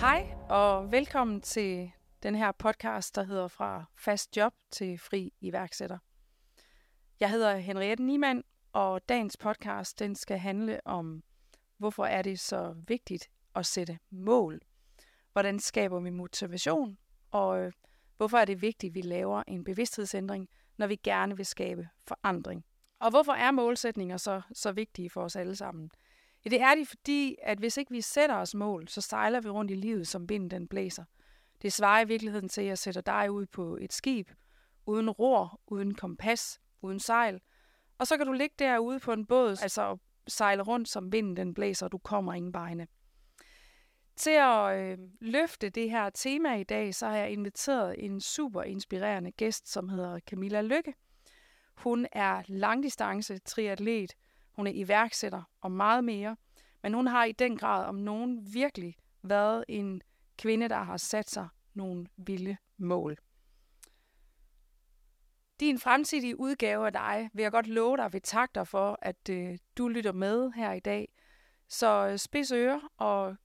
Hej og velkommen til den her podcast, der hedder Fra fast job til fri iværksætter. Jeg hedder Henriette Niemann, og dagens podcast den skal handle om, hvorfor er det så vigtigt at sætte mål. Hvordan skaber vi motivation, og øh, hvorfor er det vigtigt, at vi laver en bevidsthedsændring, når vi gerne vil skabe forandring. Og hvorfor er målsætninger så, så vigtige for os alle sammen? Ja, det er de, fordi at hvis ikke vi sætter os mål, så sejler vi rundt i livet, som vinden den blæser. Det svarer i virkeligheden til, at jeg sætter dig ud på et skib, uden ror, uden kompas, uden sejl, og så kan du ligge derude på en båd, altså sejle rundt, som vinden den blæser, og du kommer ingen vegne. Til at øh, løfte det her tema i dag, så har jeg inviteret en super inspirerende gæst, som hedder Camilla Lykke. Hun er langdistance triatlet, hun er iværksætter og meget mere, men hun har i den grad om nogen virkelig været en kvinde, der har sat sig nogle vilde mål. Din fremtidige udgave af dig vil jeg godt love dig ved takter for, at øh, du lytter med her i dag. Så øh, spids ører og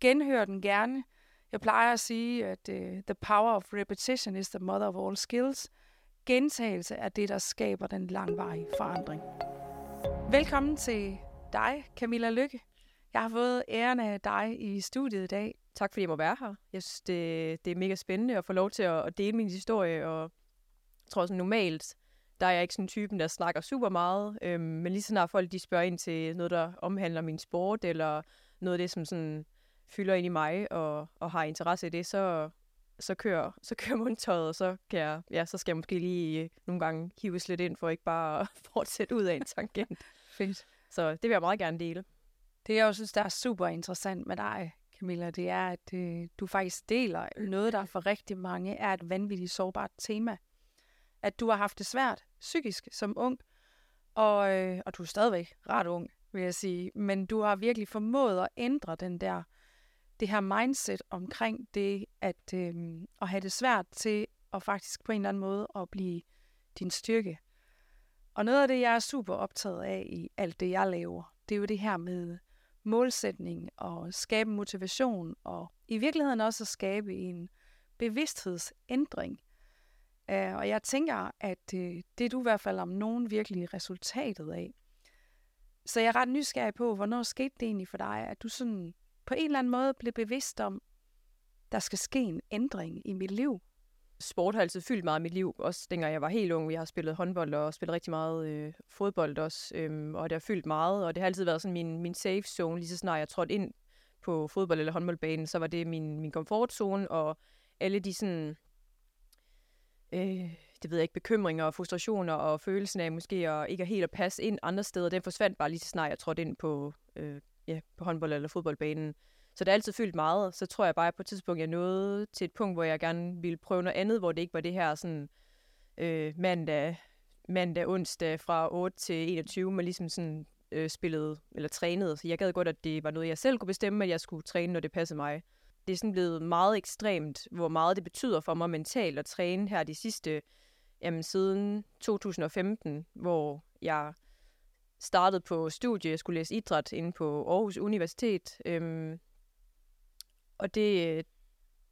genhør den gerne. Jeg plejer at sige, at øh, the power of repetition is the mother of all skills. Gentagelse er det, der skaber den langvarige forandring. Velkommen til dig, Camilla Lykke. Jeg har fået æren af dig i studiet i dag. Tak fordi jeg må være her. Jeg synes, det, det er mega spændende at få lov til at, at dele min historie, og jeg tror sådan normalt, der er jeg ikke sådan typen, der snakker super meget, øhm, men lige så snart folk de spørger ind til noget, der omhandler min sport, eller noget af det, som sådan fylder ind i mig, og, og har interesse i det, så, så kører, så kører mundtøjet, og så, kan jeg, ja, så skal jeg måske lige nogle gange hives lidt ind, for ikke bare at fortsætte ud af en tangent. Fedt. Så det vil jeg meget gerne dele. Det jeg også synes, der er super interessant med dig, Camilla, det er, at øh, du faktisk deler noget, der for rigtig mange er et vanvittigt sårbart tema. At du har haft det svært psykisk som ung, og, øh, og du er stadigvæk ret ung, vil jeg sige, men du har virkelig formået at ændre den der, det her mindset omkring det, at, øh, at have det svært til at faktisk på en eller anden måde at blive din styrke. Og noget af det, jeg er super optaget af i alt det, jeg laver, det er jo det her med målsætning og skabe motivation, og i virkeligheden også at skabe en bevidsthedsændring. Øh, og jeg tænker, at øh, det er du i hvert fald om nogen virkelig resultatet af. Så jeg er ret nysgerrig på, hvornår skete det egentlig for dig, at du sådan på en eller anden måde blev bevidst om, der skal ske en ændring i mit liv? Sport har altid fyldt meget i mit liv, også dengang jeg var helt ung. Jeg har spillet håndbold og spillet rigtig meget øh, fodbold også, Øh, og det har fyldt meget, og det har altid været sådan min, min safe zone, lige så snart jeg trådte ind på fodbold- eller håndboldbanen, så var det min, min komfortzone, og alle de sådan, øh, det ved jeg ikke, bekymringer og frustrationer og følelsen af måske at ikke helt at passe ind andre steder, den forsvandt bare lige så snart jeg trådte ind på, øh, ja, på håndbold- eller fodboldbanen. Så det har altid fyldt meget. Så tror jeg bare, at på et tidspunkt, jeg nåede til et punkt, hvor jeg gerne ville prøve noget andet, hvor det ikke var det her sådan øh, mandag, mandag, onsdag fra 8 til 21, men ligesom sådan øh, spillede eller trænede. Så jeg gad godt, at det var noget, jeg selv kunne bestemme, at jeg skulle træne, når det passede mig. Det er sådan blevet meget ekstremt, hvor meget det betyder for mig mentalt at træne her de sidste, jamen siden 2015, hvor jeg startede på studie, jeg skulle læse idræt inde på Aarhus Universitet. Øhm, og det, øh,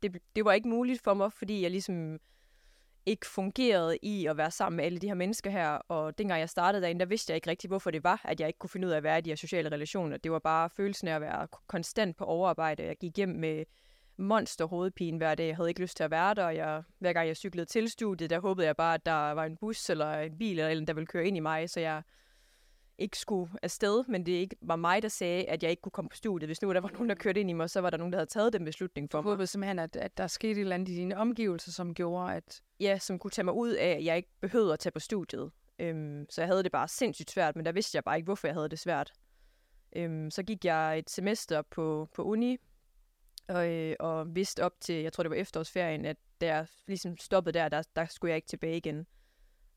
det, det var ikke muligt for mig, fordi jeg ligesom ikke fungerede i at være sammen med alle de her mennesker her. Og dengang jeg startede derinde, der vidste jeg ikke rigtig, hvorfor det var, at jeg ikke kunne finde ud af at være i de her sociale relationer. Det var bare følelsen af at være konstant på overarbejde. Jeg gik hjem med monster hovedpine hver dag. Jeg havde ikke lyst til at være der. Og jeg, hver gang jeg cyklede til studiet, der håbede jeg bare, at der var en bus eller en bil, eller en, der ville køre ind i mig. Så jeg ikke skulle afsted, men det ikke var mig, der sagde, at jeg ikke kunne komme på studiet. Hvis nu der var nogen, der kørte ind i mig, så var der nogen, der havde taget den beslutning for mig. Du håbede simpelthen, at, at der skete et eller andet i dine omgivelser, som gjorde, at... Ja, som kunne tage mig ud af, at jeg ikke behøvede at tage på studiet. Øhm, så jeg havde det bare sindssygt svært, men der vidste jeg bare ikke, hvorfor jeg havde det svært. Øhm, så gik jeg et semester på, på uni, og, øh, og vidste op til, jeg tror det var efterårsferien, at da jeg ligesom stoppede der, der, der skulle jeg ikke tilbage igen.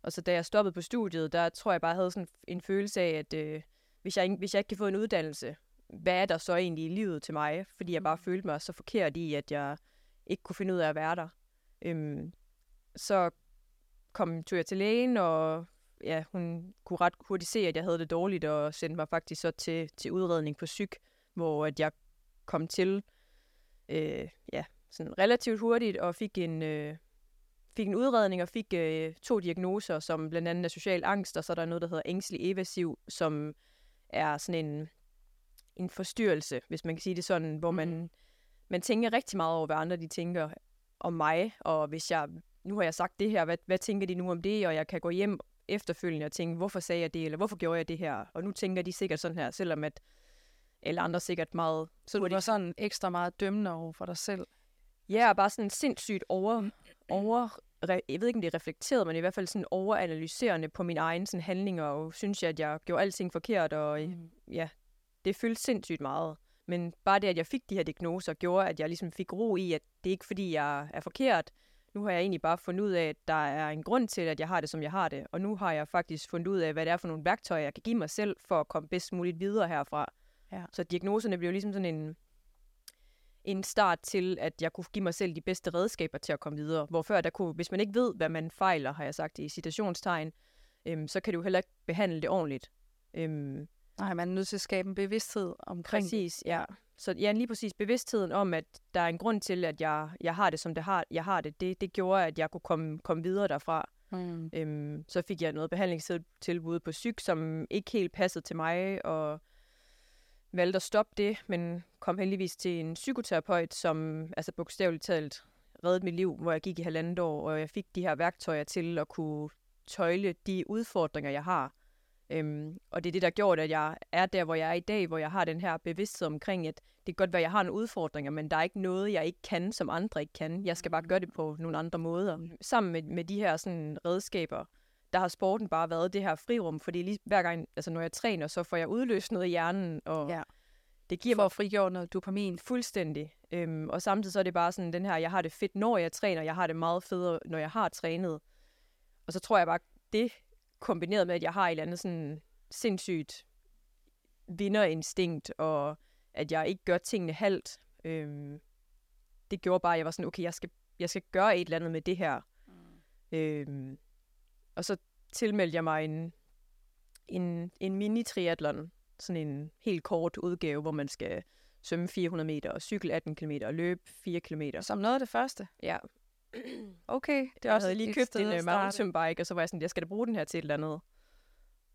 Og så da jeg stoppede på studiet, der tror jeg bare, jeg havde sådan en følelse af, at øh, hvis, jeg, hvis jeg ikke kan få en uddannelse, hvad er der så egentlig i livet til mig? Fordi jeg bare mm. følte mig så forkert i, at jeg ikke kunne finde ud af at være der. Øhm, så kom, tog jeg til lægen, og ja, hun kunne ret hurtigt se, at jeg havde det dårligt, og sendte mig faktisk så til, til udredning på psyk, hvor at jeg kom til øh, ja, sådan relativt hurtigt, og fik en, øh, fik en udredning og fik øh, to diagnoser, som blandt andet er social angst, og så er der noget, der hedder ængstelig evasiv, som er sådan en, en forstyrrelse, hvis man kan sige det sådan, hvor man, mm. man tænker rigtig meget over, hvad andre de tænker om mig, og hvis jeg, nu har jeg sagt det her, hvad, hvad tænker de nu om det, og jeg kan gå hjem efterfølgende og tænke, hvorfor sagde jeg det, eller hvorfor gjorde jeg det her, og nu tænker de sikkert sådan her, selvom at alle andre sikkert meget... Så du var sådan ekstra meget dømmende over for dig selv? Ja, bare sådan sindssygt over, over jeg ved ikke, om det er reflekteret, men i hvert fald sådan overanalyserende på mine egne sådan, handlinger, og synes jeg, at jeg gjorde alting forkert, og mm. ja, det føltes sindssygt meget. Men bare det, at jeg fik de her diagnoser, gjorde, at jeg ligesom fik ro i, at det ikke fordi, jeg er forkert. Nu har jeg egentlig bare fundet ud af, at der er en grund til, at jeg har det, som jeg har det. Og nu har jeg faktisk fundet ud af, hvad det er for nogle værktøjer, jeg kan give mig selv, for at komme bedst muligt videre herfra. Ja. Så diagnoserne blev ligesom sådan en, en start til, at jeg kunne give mig selv de bedste redskaber til at komme videre. Hvor før, der kunne, hvis man ikke ved, hvad man fejler, har jeg sagt i citationstegn, øhm, så kan du heller ikke behandle det ordentligt. Øhm, Nej, man er nødt til at skabe en bevidsthed omkring Præcis, ja. Så ja, lige præcis bevidstheden om, at der er en grund til, at jeg, jeg har det, som det har, jeg har det, det, det gjorde, at jeg kunne komme, komme videre derfra. Mm. Øhm, så fik jeg noget behandlingstilbud på psyk, som ikke helt passede til mig, og valgte at stoppe det, men kom heldigvis til en psykoterapeut, som altså bogstaveligt talt reddede mit liv, hvor jeg gik i halvandet år, og jeg fik de her værktøjer til at kunne tøjle de udfordringer, jeg har. Øhm, og det er det, der gjort, at jeg er der, hvor jeg er i dag, hvor jeg har den her bevidsthed omkring, at det kan godt være, at jeg har nogle udfordringer, men der er ikke noget, jeg ikke kan, som andre ikke kan. Jeg skal bare gøre det på nogle andre måder. Sammen med, med de her sådan, redskaber, der har sporten bare været det her frirum, fordi lige hver gang, altså når jeg træner, så får jeg udløst noget i hjernen, og ja. det giver For mig... frigjort noget dopamin. Fuldstændig. Øhm, og samtidig så er det bare sådan den her, jeg har det fedt, når jeg træner, jeg har det meget federe, når jeg har trænet. Og så tror jeg bare, det kombineret med, at jeg har et eller andet sådan sindssygt vinderinstinkt, og at jeg ikke gør tingene halvt, øhm, det gjorde bare, at jeg var sådan, okay, jeg skal, jeg skal gøre et eller andet med det her. Mm. Øhm, og så tilmeldte jeg mig en, en, en mini-triathlon, sådan en helt kort udgave, hvor man skal svømme 400 meter, og cykle 18 km, og løbe 4 km. Som noget af det første? Ja. Okay, det er også Jeg havde lige købt en uh, mountain bike, og så var jeg sådan, jeg skal da bruge den her til et eller andet.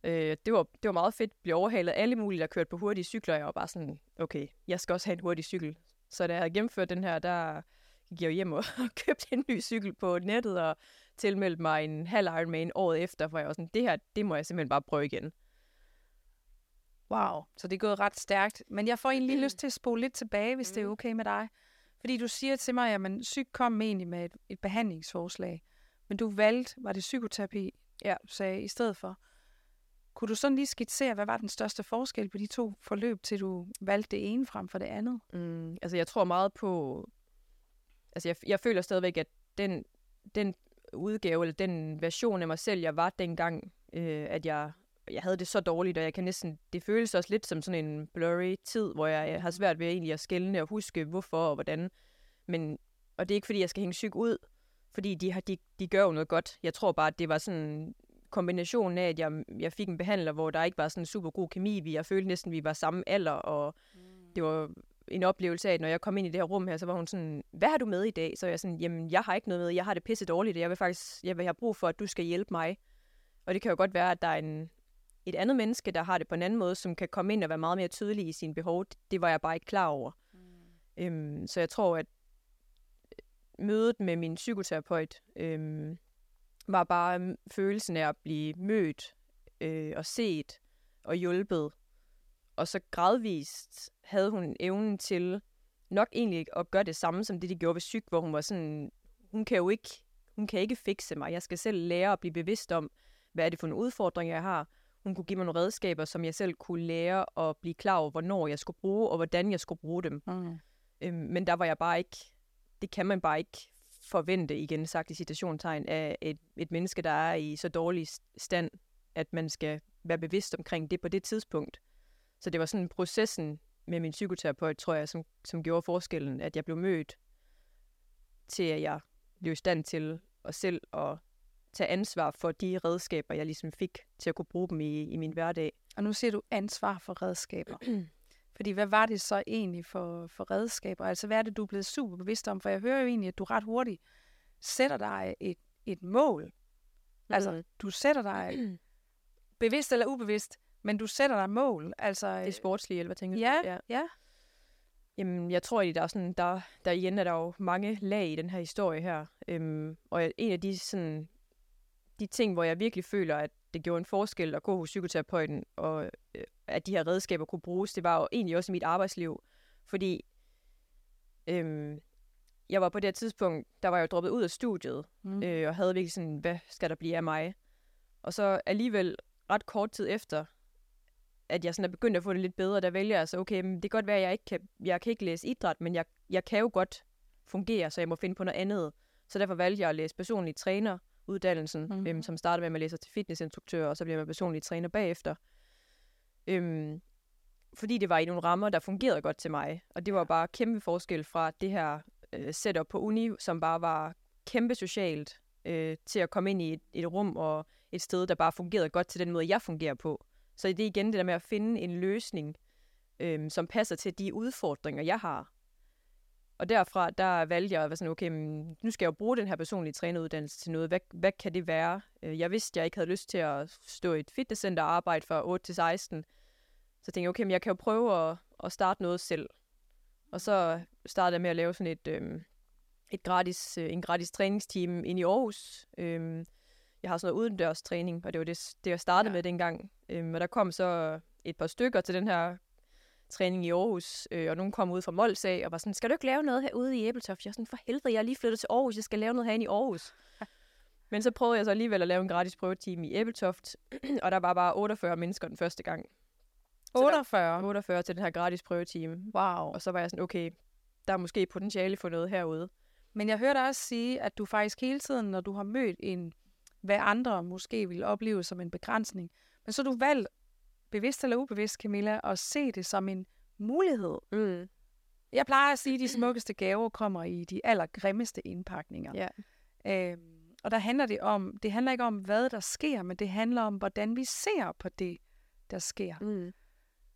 Øh, det, var, det var meget fedt. Blive overhalet alle mulige, der kørte på hurtige cykler. Jeg var bare sådan, okay, jeg skal også have en hurtig cykel. Så da jeg havde gennemført den her, der gik jeg hjem og købte en ny cykel på nettet, og tilmeldte mig en halv Ironman året efter, for jeg var sådan, det her, det må jeg simpelthen bare prøve igen. Wow, så det er gået ret stærkt. Men jeg får egentlig lyst til at spole lidt tilbage, hvis mm. det er mm. okay med dig. Fordi du siger til mig, at man syg kom egentlig med et, et behandlingsforslag, men du valgte, var det psykoterapi, ja, sagde i stedet for. Kunne du sådan lige skitsere, hvad var den største forskel på de to forløb, til du valgte det ene frem for det andet? Mm, altså jeg tror meget på, altså jeg, jeg føler stadigvæk, at den, den udgave, eller den version af mig selv, jeg var dengang, øh, at jeg, jeg havde det så dårligt, og jeg kan næsten, det føles også lidt som sådan en blurry tid, hvor jeg, har svært ved egentlig at skælne og huske, hvorfor og hvordan. Men, og det er ikke, fordi jeg skal hænge syg ud, fordi de, har, de, de gør jo noget godt. Jeg tror bare, at det var sådan kombinationen af, at jeg, jeg fik en behandler, hvor der ikke var sådan en super god kemi. Vi, jeg følte næsten, at vi var samme alder, og mm. det var en oplevelse af, at når jeg kom ind i det her rum her, så var hun sådan, hvad har du med i dag? Så jeg sådan, jamen, jeg har ikke noget med, jeg har det pisse dårligt, jeg vil faktisk, jeg vil have brug for, at du skal hjælpe mig. Og det kan jo godt være, at der er en, et andet menneske, der har det på en anden måde, som kan komme ind og være meget mere tydelig i sine behov. Det var jeg bare ikke klar over. Mm. Øhm, så jeg tror, at mødet med min psykoterapeut øhm, var bare følelsen af at blive mødt øh, og set og hjulpet. Og så gradvist havde hun evnen til nok egentlig at gøre det samme som det, de gjorde ved syg, hvor hun var sådan, hun kan jo ikke, hun kan ikke fikse mig. Jeg skal selv lære at blive bevidst om, hvad er det for en udfordring, jeg har. Hun kunne give mig nogle redskaber, som jeg selv kunne lære at blive klar over, hvornår jeg skulle bruge, og hvordan jeg skulle bruge dem. Mm. Øhm, men der var jeg bare ikke, det kan man bare ikke forvente, igen sagt i citationstegn, af et, et menneske, der er i så dårlig stand, at man skal være bevidst omkring det på det tidspunkt. Så det var sådan processen med min psykoterapeut, tror jeg, som, som gjorde forskellen, at jeg blev mødt til, at jeg blev i stand til at selv at tage ansvar for de redskaber, jeg ligesom fik til at kunne bruge dem i, i min hverdag. Og nu siger du ansvar for redskaber. Fordi hvad var det så egentlig for, for redskaber? Altså hvad er det, du er blevet super bevidst om? For jeg hører jo egentlig, at du ret hurtigt sætter dig et, et mål. Mm. Altså du sætter dig, bevidst eller ubevidst, men du sætter dig mål. Altså, det er sportslige, eller hvad tænker ja, du? Ja, ja. Jamen, jeg tror, at der er, sådan, der, der igen er der jo mange lag i den her historie her. Øhm, og en af de, sådan, de ting, hvor jeg virkelig føler, at det gjorde en forskel at gå hos psykoterapeuten, og øh, at de her redskaber kunne bruges, det var jo egentlig også i mit arbejdsliv. Fordi øhm, jeg var på det her tidspunkt, der var jeg jo droppet ud af studiet, mm. øh, og havde virkelig sådan, hvad skal der blive af mig? Og så alligevel ret kort tid efter, at jeg sådan er begyndt at få det lidt bedre, der vælger jeg så, okay, men det kan godt være, at jeg ikke kan, jeg kan ikke læse idræt, men jeg, jeg kan jo godt fungere, så jeg må finde på noget andet. Så derfor valgte jeg at læse personlig træner, uddannelsen, mm-hmm. øhm, som starter med, at man læser til fitnessinstruktør, og så bliver man personlig træner bagefter. Øhm, fordi det var i nogle rammer, der fungerede godt til mig. Og det var bare kæmpe forskel fra det her øh, setup på uni, som bare var kæmpe socialt, øh, til at komme ind i et, et rum og et sted, der bare fungerede godt til den måde, jeg fungerer på. Så det er igen det der med at finde en løsning, øh, som passer til de udfordringer, jeg har. Og derfra, der valgte jeg at være sådan, okay, nu skal jeg jo bruge den her personlige træneruddannelse til noget. Hvad, hvad kan det være? Øh, jeg vidste, jeg ikke havde lyst til at stå i et fitnesscenter og arbejde fra 8 til 16. Så tænkte jeg, okay, men jeg kan jo prøve at, at starte noget selv. Og så startede jeg med at lave sådan et, øh, et gratis, øh, en gratis træningsteam ind i Aarhus. Øh, jeg har sådan noget udendørs træning, og det var det, det jeg startede ja. med dengang. Øh, og der kom så et par stykker til den her træning i Aarhus, øh, og nogen kom ud fra Mols af og var sådan, skal du ikke lave noget herude i Æbeltoft? Jeg er sådan, for helvede, jeg er lige flyttet til Aarhus, jeg skal lave noget herinde i Aarhus. Men så prøvede jeg så alligevel at lave en gratis prøvetime i Æbeltoft, og der var bare 48 mennesker den første gang. 48? 48 til den her gratis prøvetime. Wow. Og så var jeg sådan, okay, der er måske potentiale for noget herude. Men jeg hørte også sige, at du faktisk hele tiden, når du har mødt en, hvad andre måske vil opleve som en begrænsning, men så du valgt bevidst eller ubevidst, Camilla, at se det som en mulighed. Mm. Jeg plejer at sige, at de smukkeste gaver kommer i de allergrimmeste indpakninger. Ja. Øhm, og der handler det om, det handler ikke om, hvad der sker, men det handler om, hvordan vi ser på det, der sker. Mm.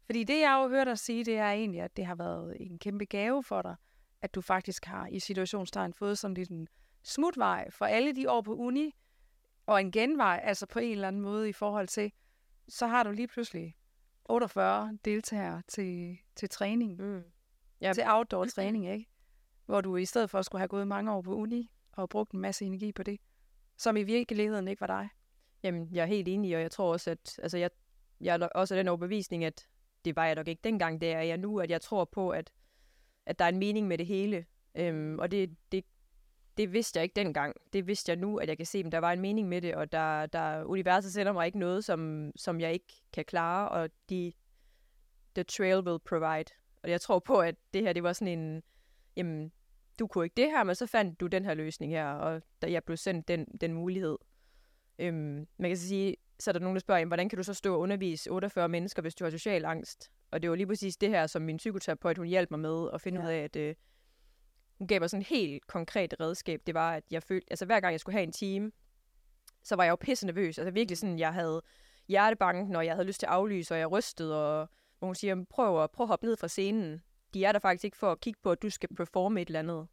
Fordi det, jeg har hørt dig sige, det er egentlig, at det har været en kæmpe gave for dig, at du faktisk har i situationstegn fået sådan lidt en smutvej for alle de år på uni, og en genvej, altså på en eller anden måde i forhold til, så har du lige pludselig 48 deltagere til, til træning. Mm. Ja. Til outdoor træning, ikke? Hvor du i stedet for skulle have gået mange år på uni og brugt en masse energi på det, som i virkeligheden ikke var dig. Jamen, jeg er helt enig, og jeg tror også, at altså, jeg, jeg er også den overbevisning, at det var jeg nok ikke dengang, det er jeg nu, at jeg tror på, at, at der er en mening med det hele. Øhm, og det, det, det vidste jeg ikke dengang. Det vidste jeg nu, at jeg kan se, at der var en mening med det, og der, der universet sender mig ikke noget, som, som jeg ikke kan klare, og de, the trail will provide. Og jeg tror på, at det her, det var sådan en, jamen, du kunne ikke det her, men så fandt du den her løsning her, og da jeg blev sendt den, den mulighed. Øhm, man kan så sige, så er der nogen, der spørger, hvordan kan du så stå og undervise 48 mennesker, hvis du har social angst? Og det var lige præcis det her, som min psykoterapeut, hun hjalp mig med at finde ja. ud af, at øh, hun gav mig sådan et helt konkret redskab. Det var, at jeg følte, altså hver gang jeg skulle have en time, så var jeg jo pisse nervøs. Altså virkelig sådan, jeg havde hjertebanken, og jeg havde lyst til at aflyse, og jeg rystede, og hvor hun siger, prøv at, prøv at hoppe ned fra scenen. De er der faktisk ikke for at kigge på, at du skal performe et eller andet.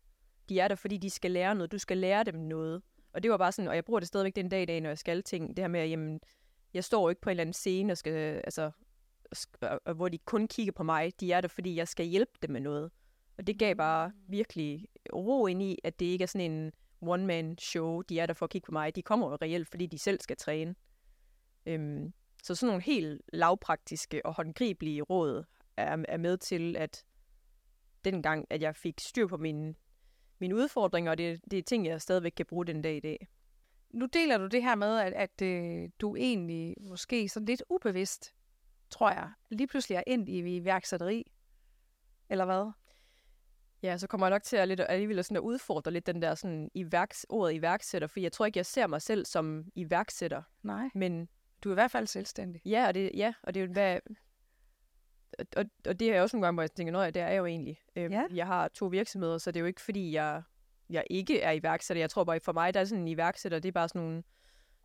De er der, fordi de skal lære noget. Du skal lære dem noget. Og det var bare sådan, og jeg bruger det stadigvæk den dag i dag, når jeg skal ting. Det her med, at jamen, jeg står ikke på en eller anden scene, og skal, altså, hvor de kun kigger på mig. De er der, fordi jeg skal hjælpe dem med noget. Og det gav bare virkelig ro ind i, at det ikke er sådan en one-man-show. De er der for at kigge på mig. De kommer jo reelt, fordi de selv skal træne. Øhm, så sådan nogle helt lavpraktiske og håndgribelige råd er, er med til, at dengang, at jeg fik styr på mine, mine udfordringer, og det, det er ting, jeg stadigvæk kan bruge den dag i dag. Nu deler du det her med, at, at øh, du egentlig måske sådan lidt ubevidst, tror jeg, lige pludselig er endt i iværksætteri. Eller hvad? Ja, så kommer jeg nok til at, lidt, alligevel sådan at udfordre lidt den der sådan iværks, ordet iværksætter, for jeg tror ikke, jeg ser mig selv som iværksætter. Nej, men du er i hvert fald selvstændig. Ja, og det, ja, og det er jo, hvad, og, og det er også nogle gange, hvor jeg tænker, at det er jeg jo egentlig. Øh, ja. Jeg har to virksomheder, så det er jo ikke, fordi jeg, jeg ikke er iværksætter. Jeg tror bare, for mig, der er sådan en iværksætter, det er bare sådan nogle,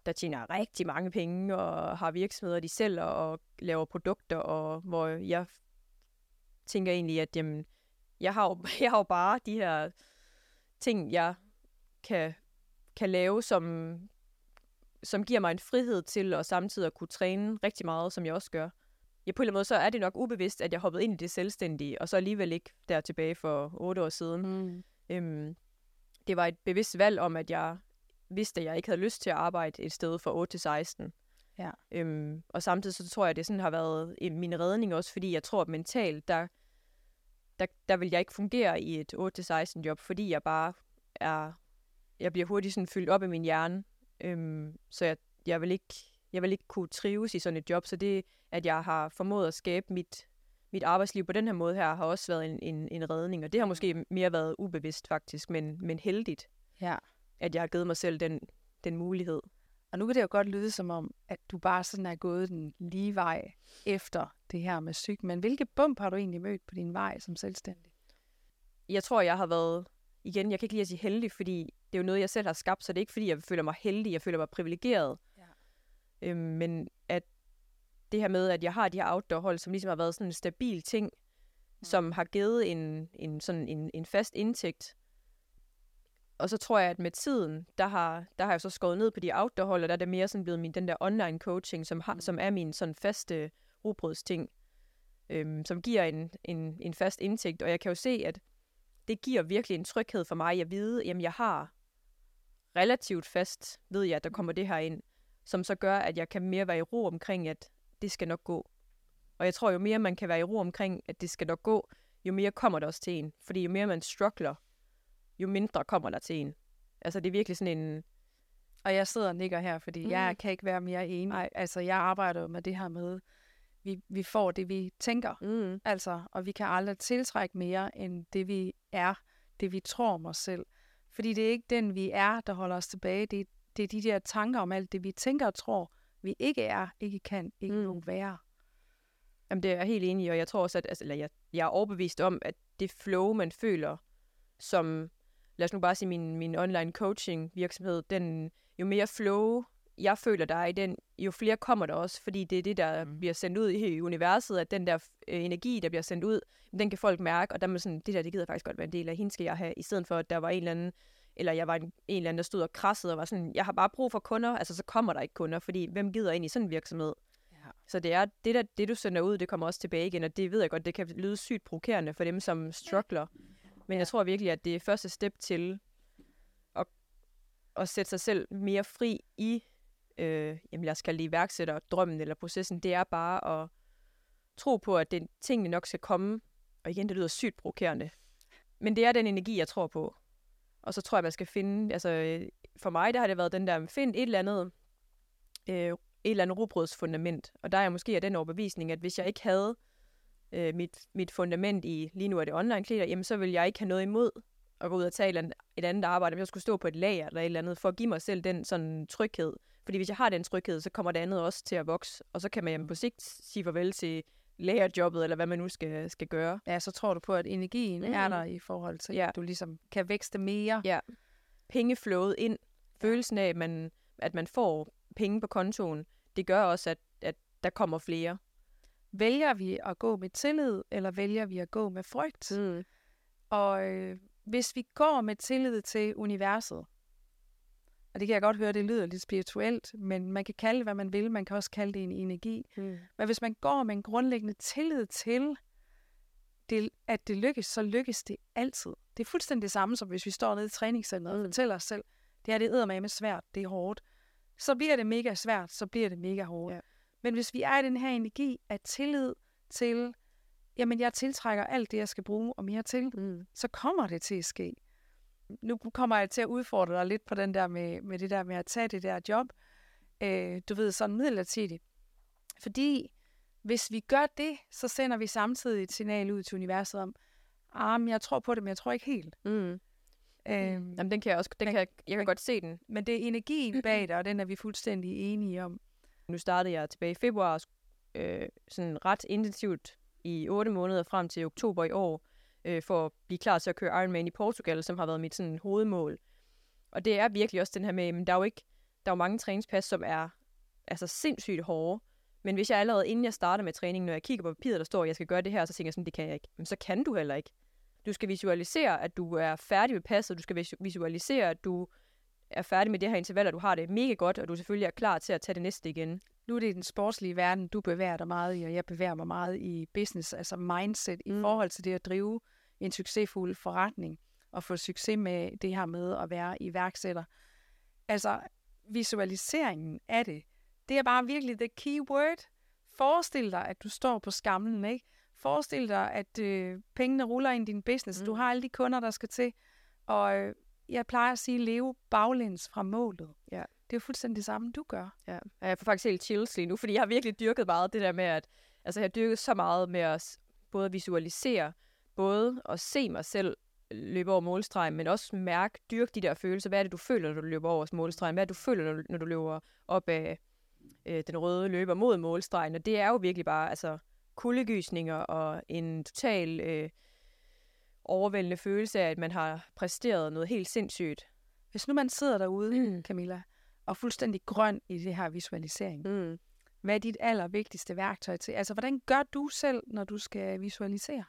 der tjener rigtig mange penge, og har virksomheder, de sælger og laver produkter, og hvor jeg tænker egentlig, at jamen, jeg, har jo, jeg har jo bare de her ting, jeg kan, kan lave, som, som giver mig en frihed til at samtidig at kunne træne rigtig meget, som jeg også gør. Ja, på en eller anden måde, så er det nok ubevidst, at jeg hoppede ind i det selvstændige, og så alligevel ikke der tilbage for otte år siden. Mm. Øhm, det var et bevidst valg om, at jeg vidste, at jeg ikke havde lyst til at arbejde et sted fra 8 til 16. Ja. Øhm, og samtidig så tror jeg, at det sådan har været min redning også, fordi jeg tror, at mentalt, der, der, der vil jeg ikke fungere i et 8-16 job, fordi jeg bare er, jeg bliver hurtigt sådan fyldt op i min hjerne. Øhm, så jeg, jeg, vil ikke, jeg vil ikke kunne trives i sådan et job, så det, at jeg har formået at skabe mit, mit arbejdsliv på den her måde her, har også været en, en, en redning, og det har måske mere været ubevidst faktisk, men, men heldigt, ja. at jeg har givet mig selv den, den mulighed. Og nu kan det jo godt lyde som om, at du bare sådan er gået den lige vej efter det her med syg. Men hvilke bump har du egentlig mødt på din vej som selvstændig? Jeg tror, jeg har været, igen, jeg kan ikke lide at sige heldig, fordi det er jo noget, jeg selv har skabt, så det er ikke fordi, jeg føler mig heldig, jeg føler mig privilegeret. Ja. Øhm, men at det her med, at jeg har de her outdoor-hold, som ligesom har været sådan en stabil ting, mm. som har givet en, en, sådan en, en fast indtægt, og så tror jeg, at med tiden, der har, der har jeg så skåret ned på de outdoor-hold, og der er det mere sådan blevet min, den der online coaching, som, har, mm. som er min sådan faste robrødsting, øhm, som giver en, en, en fast indtægt. Og jeg kan jo se, at det giver virkelig en tryghed for mig at vide, at jeg har relativt fast, ved jeg, at der kommer det her ind, som så gør, at jeg kan mere være i ro omkring, at det skal nok gå. Og jeg tror, jo mere man kan være i ro omkring, at det skal nok gå, jo mere kommer det også til en. Fordi jo mere man struggler, jo mindre kommer der til en. Altså, det er virkelig sådan en... Og jeg sidder og nikker her, fordi mm. jeg kan ikke være mere enig. Nej. Altså, jeg arbejder med det her med, vi, vi får det, vi tænker. Mm. Altså, og vi kan aldrig tiltrække mere, end det vi er, det vi tror om os selv. Fordi det er ikke den, vi er, der holder os tilbage. Det, det er de der tanker om alt det, vi tænker og tror, vi ikke er, ikke kan, ikke mm. nogen være. Jamen, det er jeg helt enig i, og jeg tror også, at altså, eller jeg, jeg er overbevist om, at det flow, man føler, som lad os nu bare sige, min, min online coaching virksomhed, den, jo mere flow jeg føler, der er i den, jo flere kommer der også, fordi det er det, der mm. bliver sendt ud i universet, at den der øh, energi, der bliver sendt ud, den kan folk mærke, og der er sådan, det der, det gider faktisk godt være en del af, hende skal jeg have, i stedet for, at der var en eller anden, eller jeg var en, en eller anden, der stod og krassede og var sådan, jeg har bare brug for kunder, altså så kommer der ikke kunder, fordi hvem gider ind i sådan en virksomhed? Ja. Så det er det, der, det, du sender ud, det kommer også tilbage igen, og det ved jeg godt, det kan lyde sygt provokerende for dem, som struggler. Men jeg tror virkelig, at det er første step til at, at sætte sig selv mere fri i, øh, jamen jeg skal lige det iværksætter, drømmen eller processen, det er bare at tro på, at det, tingene nok skal komme. Og igen, det lyder sygt provokerende. Men det er den energi, jeg tror på. Og så tror jeg, man skal finde, altså øh, for mig, der har det været den der, find et eller andet, øh, et eller andet robrødsfundament. Og der er jeg måske af den overbevisning, at hvis jeg ikke havde øh, mit, mit fundament i, lige nu er det online klæder, jamen så vil jeg ikke have noget imod at gå ud og tage et andet arbejde, hvis jeg skulle stå på et lager eller et eller andet, for at give mig selv den sådan tryghed. Fordi hvis jeg har den tryghed, så kommer det andet også til at vokse, og så kan man på sigt sige farvel til lagerjobbet, eller hvad man nu skal, skal gøre. Ja, så tror du på, at energien mm. er der i forhold til, ja. at du ligesom kan vækste mere. Ja. Pengeflowet ind, følelsen af, at man, at man får penge på kontoen, det gør også, at, at der kommer flere. Vælger vi at gå med tillid, eller vælger vi at gå med frygt? Mm. Og øh, hvis vi går med tillid til universet, og det kan jeg godt høre, det lyder lidt spirituelt, men man kan kalde det, hvad man vil. Man kan også kalde det en energi. Mm. Men hvis man går med en grundlæggende tillid til, det, at det lykkes, så lykkes det altid. Det er fuldstændig det samme, som hvis vi står nede i træningscenteret mm. og fortæller os selv, det her det er med svært, det er hårdt. Så bliver det mega svært, så bliver det mega hårdt. Ja. Men hvis vi er i den her energi af tillid til, jamen jeg tiltrækker alt det, jeg skal bruge og mere til, mm. så kommer det til at ske. Nu kommer jeg til at udfordre dig lidt på den der med, med det der med at tage det der job. Øh, du ved, sådan midlertidigt. Fordi hvis vi gør det, så sender vi samtidig et signal ud til universet om, ah, men jeg tror på det, men jeg tror ikke helt. Mm. Øhm, Jamen, den kan jeg også, den kan jeg, jeg kan godt se den. Men det er energien bag det, og den er vi fuldstændig enige om. Nu startede jeg tilbage i februar, øh, sådan ret intensivt i 8 måneder frem til oktober i år, øh, for at blive klar til at køre Ironman i Portugal, som har været mit sådan, hovedmål. Og det er virkelig også den her med, men der er jo ikke, der er jo mange træningspas, som er altså sindssygt hårde, Men hvis jeg allerede, inden jeg starter med træningen, når jeg kigger på papiret, der står, at jeg skal gøre det her, så tænker jeg sådan, det kan jeg ikke. Men så kan du heller ikke. Du skal visualisere, at du er færdig med passet. Du skal visualisere, at du er færdig med det her interval, og du har det mega godt, og du selvfølgelig er klar til at tage det næste igen. Nu er det den sportslige verden, du bevæger dig meget i, og jeg bevæger mig meget i business, altså mindset, mm. i forhold til det at drive en succesfuld forretning, og få succes med det her med at være iværksætter. Altså, visualiseringen af det, det er bare virkelig the key word. Forestil dig, at du står på skamlen, ikke? Forestil dig, at øh, pengene ruller ind i din business. Mm. Du har alle de kunder, der skal til. Og øh, jeg plejer at sige, leve baglæns fra målet. Ja. Det er jo fuldstændig det samme, du gør. Ja. Jeg får faktisk helt chills lige nu, fordi jeg har virkelig dyrket meget det der med, at altså, jeg har dyrket så meget med at både visualisere, både at se mig selv løbe over målstregen, men også mærke, dyrke de der følelser. Hvad er det, du føler, når du løber over målstregen? Hvad er det, du føler, når du, når du løber op af øh, den røde løber mod målstregen? Og det er jo virkelig bare altså, kuldegysninger og en total øh, overvældende følelse af, at man har præsteret noget helt sindssygt. Hvis nu man sidder derude, mm. Camilla, og fuldstændig grøn i det her visualisering, mm. hvad er dit allervigtigste værktøj til? Altså, hvordan gør du selv, når du skal visualisere?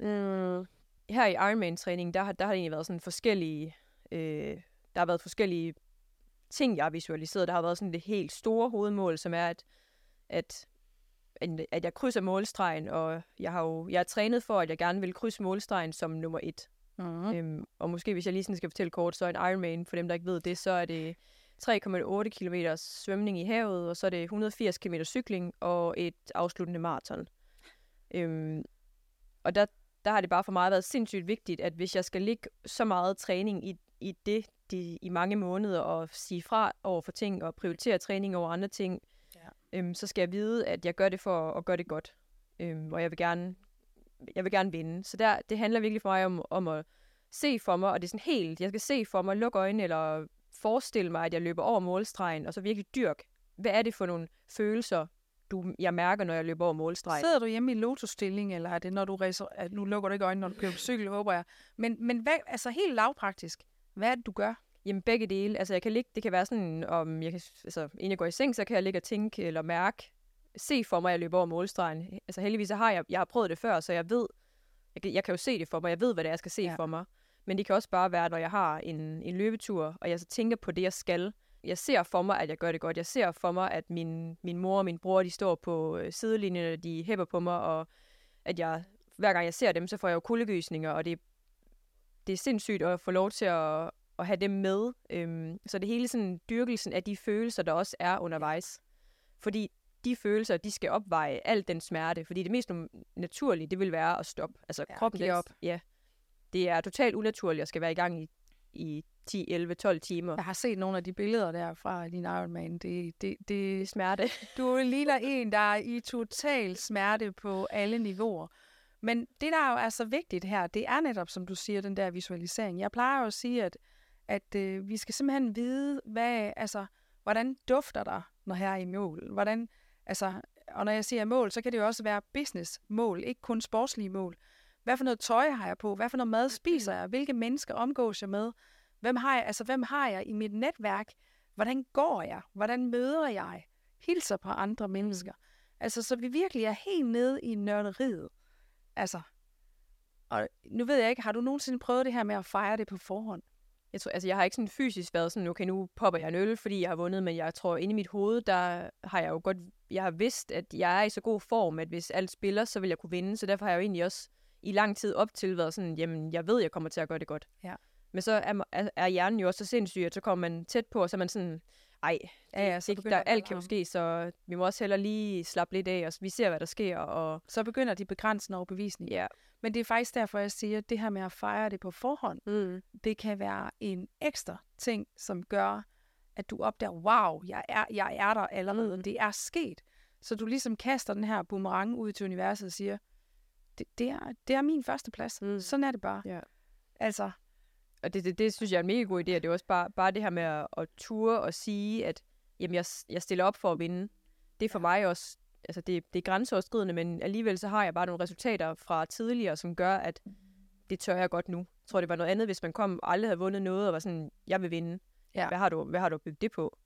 Mm. Her i Ironman-træningen, der har, der har det egentlig været sådan forskellige... Øh, der har været forskellige ting, jeg har visualiseret. Der har været sådan det helt store hovedmål, som er, at, at at jeg krydser målstregen, og jeg har jo jeg er trænet for, at jeg gerne vil krydse målstregen som nummer et. Mm. Øhm, og måske hvis jeg lige sådan skal fortælle kort, så er en Ironman, for dem der ikke ved det, så er det 3,8 km svømning i havet, og så er det 180 km cykling og et afsluttende maraton. Øhm, og der, der har det bare for mig været sindssygt vigtigt, at hvis jeg skal ligge så meget træning i, i det de, i mange måneder, og sige fra over for ting, og prioritere træning over andre ting, øhm, så skal jeg vide, at jeg gør det for at gøre det godt. Øhm, og jeg vil gerne jeg vil gerne vinde. Så der, det handler virkelig for mig om, om at se for mig, og det er sådan helt, jeg skal se for mig, lukke øjnene, eller forestille mig, at jeg løber over målstregen, og så virkelig dyrk. Hvad er det for nogle følelser, du, jeg mærker, når jeg løber over målstregen? Sidder du hjemme i lotusstilling, eller er det, når du racer, at nu lukker du ikke øjnene, når du kører på cykel, håber jeg. Men, men hvad, altså helt lavpraktisk, hvad er det, du gør? Jamen begge dele. Altså jeg kan ligge, det kan være sådan, om jeg kan, altså inden jeg går i seng, så kan jeg ligge og tænke eller mærke, se for mig, at jeg løber over målstregen. Altså heldigvis så har jeg, jeg har prøvet det før, så jeg ved, jeg kan, jeg kan jo se det for mig, jeg ved, hvad det er, jeg skal se ja. for mig. Men det kan også bare være, når jeg har en, en løbetur, og jeg så tænker på det, jeg skal. Jeg ser for mig, at jeg gør det godt. Jeg ser for mig, at min, min mor og min bror, de står på øh, sidelinjen, og de hæpper på mig, og at jeg, hver gang jeg ser dem, så får jeg jo kuldegysninger, og det, det er sindssygt at få lov til at, at have dem med. Øhm, så det hele sådan dyrkelsen af de følelser, der også er undervejs. Fordi de følelser, de skal opveje alt den smerte. Fordi det mest naturlige, det vil være at stoppe. Altså ja, kroppen, den, op. Ja, det er totalt unaturligt at skal være i gang i, i 10, 11, 12 timer. Jeg har set nogle af de billeder der fra din Ironman. Det, det, det, det er smerte. du ligner en, der er i total smerte på alle niveauer. Men det, der jo er så vigtigt her, det er netop, som du siger, den der visualisering. Jeg plejer jo at sige, at at øh, vi skal simpelthen vide, hvad, altså, hvordan dufter der, når her er i mål? Hvordan, altså, og når jeg siger mål, så kan det jo også være business-mål, ikke kun sportslige mål. Hvad for noget tøj har jeg på? Hvad for noget mad spiser jeg? Hvilke mennesker omgås jeg med? Hvem har jeg, altså, hvem har jeg i mit netværk? Hvordan går jeg? Hvordan møder jeg? Hilser på andre mennesker. Altså, så vi virkelig er helt nede i nørderiet. Altså, og nu ved jeg ikke, har du nogensinde prøvet det her med at fejre det på forhånd? Jeg, tror, altså, jeg har ikke sådan fysisk været sådan, okay, nu popper jeg en øl, fordi jeg har vundet, men jeg tror, inde i mit hoved, der har jeg jo godt, jeg har vidst, at jeg er i så god form, at hvis alt spiller, så vil jeg kunne vinde, så derfor har jeg jo egentlig også i lang tid op til været sådan, jamen, jeg ved, jeg kommer til at gøre det godt. Ja. Men så er, er, er hjernen jo også så sindssyg, at så kommer man tæt på, og så er man sådan, ej, ja, ja, så det, der, alt kan jo ske, så vi må også heller lige slappe lidt af, og vi ser, hvad der sker. Og... Så begynder de begrænsende overbevisning. Ja. Men det er faktisk derfor, jeg siger, at det her med at fejre det på forhånd, mm. det kan være en ekstra ting, som gør, at du opdager, wow, jeg er, jeg er der allerede, mm. det er sket. Så du ligesom kaster den her boomerang ud til universet og siger, det, det, er, det er min første plads. Mm. Sådan er det bare. Ja. Altså, og det, det, det synes jeg er en mega god idé, det er også bare, bare det her med at, at ture og sige, at jamen, jeg, jeg stiller op for at vinde. Det er for mig også, altså det, det er grænseoverskridende, men alligevel så har jeg bare nogle resultater fra tidligere, som gør, at det tør jeg godt nu. Jeg tror, det var noget andet, hvis man kom og aldrig havde vundet noget, og var sådan, jeg vil vinde. Ja. Hvad, har du, hvad har du bygget det på?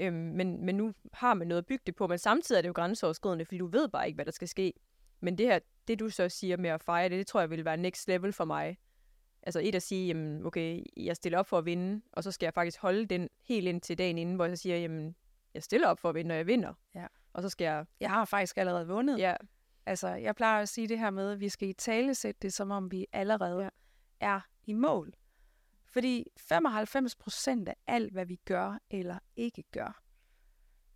Øhm, men, men nu har man noget at bygge det på, men samtidig er det jo grænseoverskridende, fordi du ved bare ikke, hvad der skal ske. Men det her, det du så siger med at fejre det, det tror jeg vil være next level for mig. Altså et at sige, jamen, okay, jeg stiller op for at vinde, og så skal jeg faktisk holde den helt ind til dagen inden, hvor jeg så siger, jamen, jeg stiller op for at vinde, når jeg vinder. Ja. Og så skal jeg... Jeg har faktisk allerede vundet. Ja, Altså, jeg plejer at sige det her med, at vi skal i tale sætte det, som om vi allerede ja. er i mål. Fordi 95 procent af alt, hvad vi gør eller ikke gør,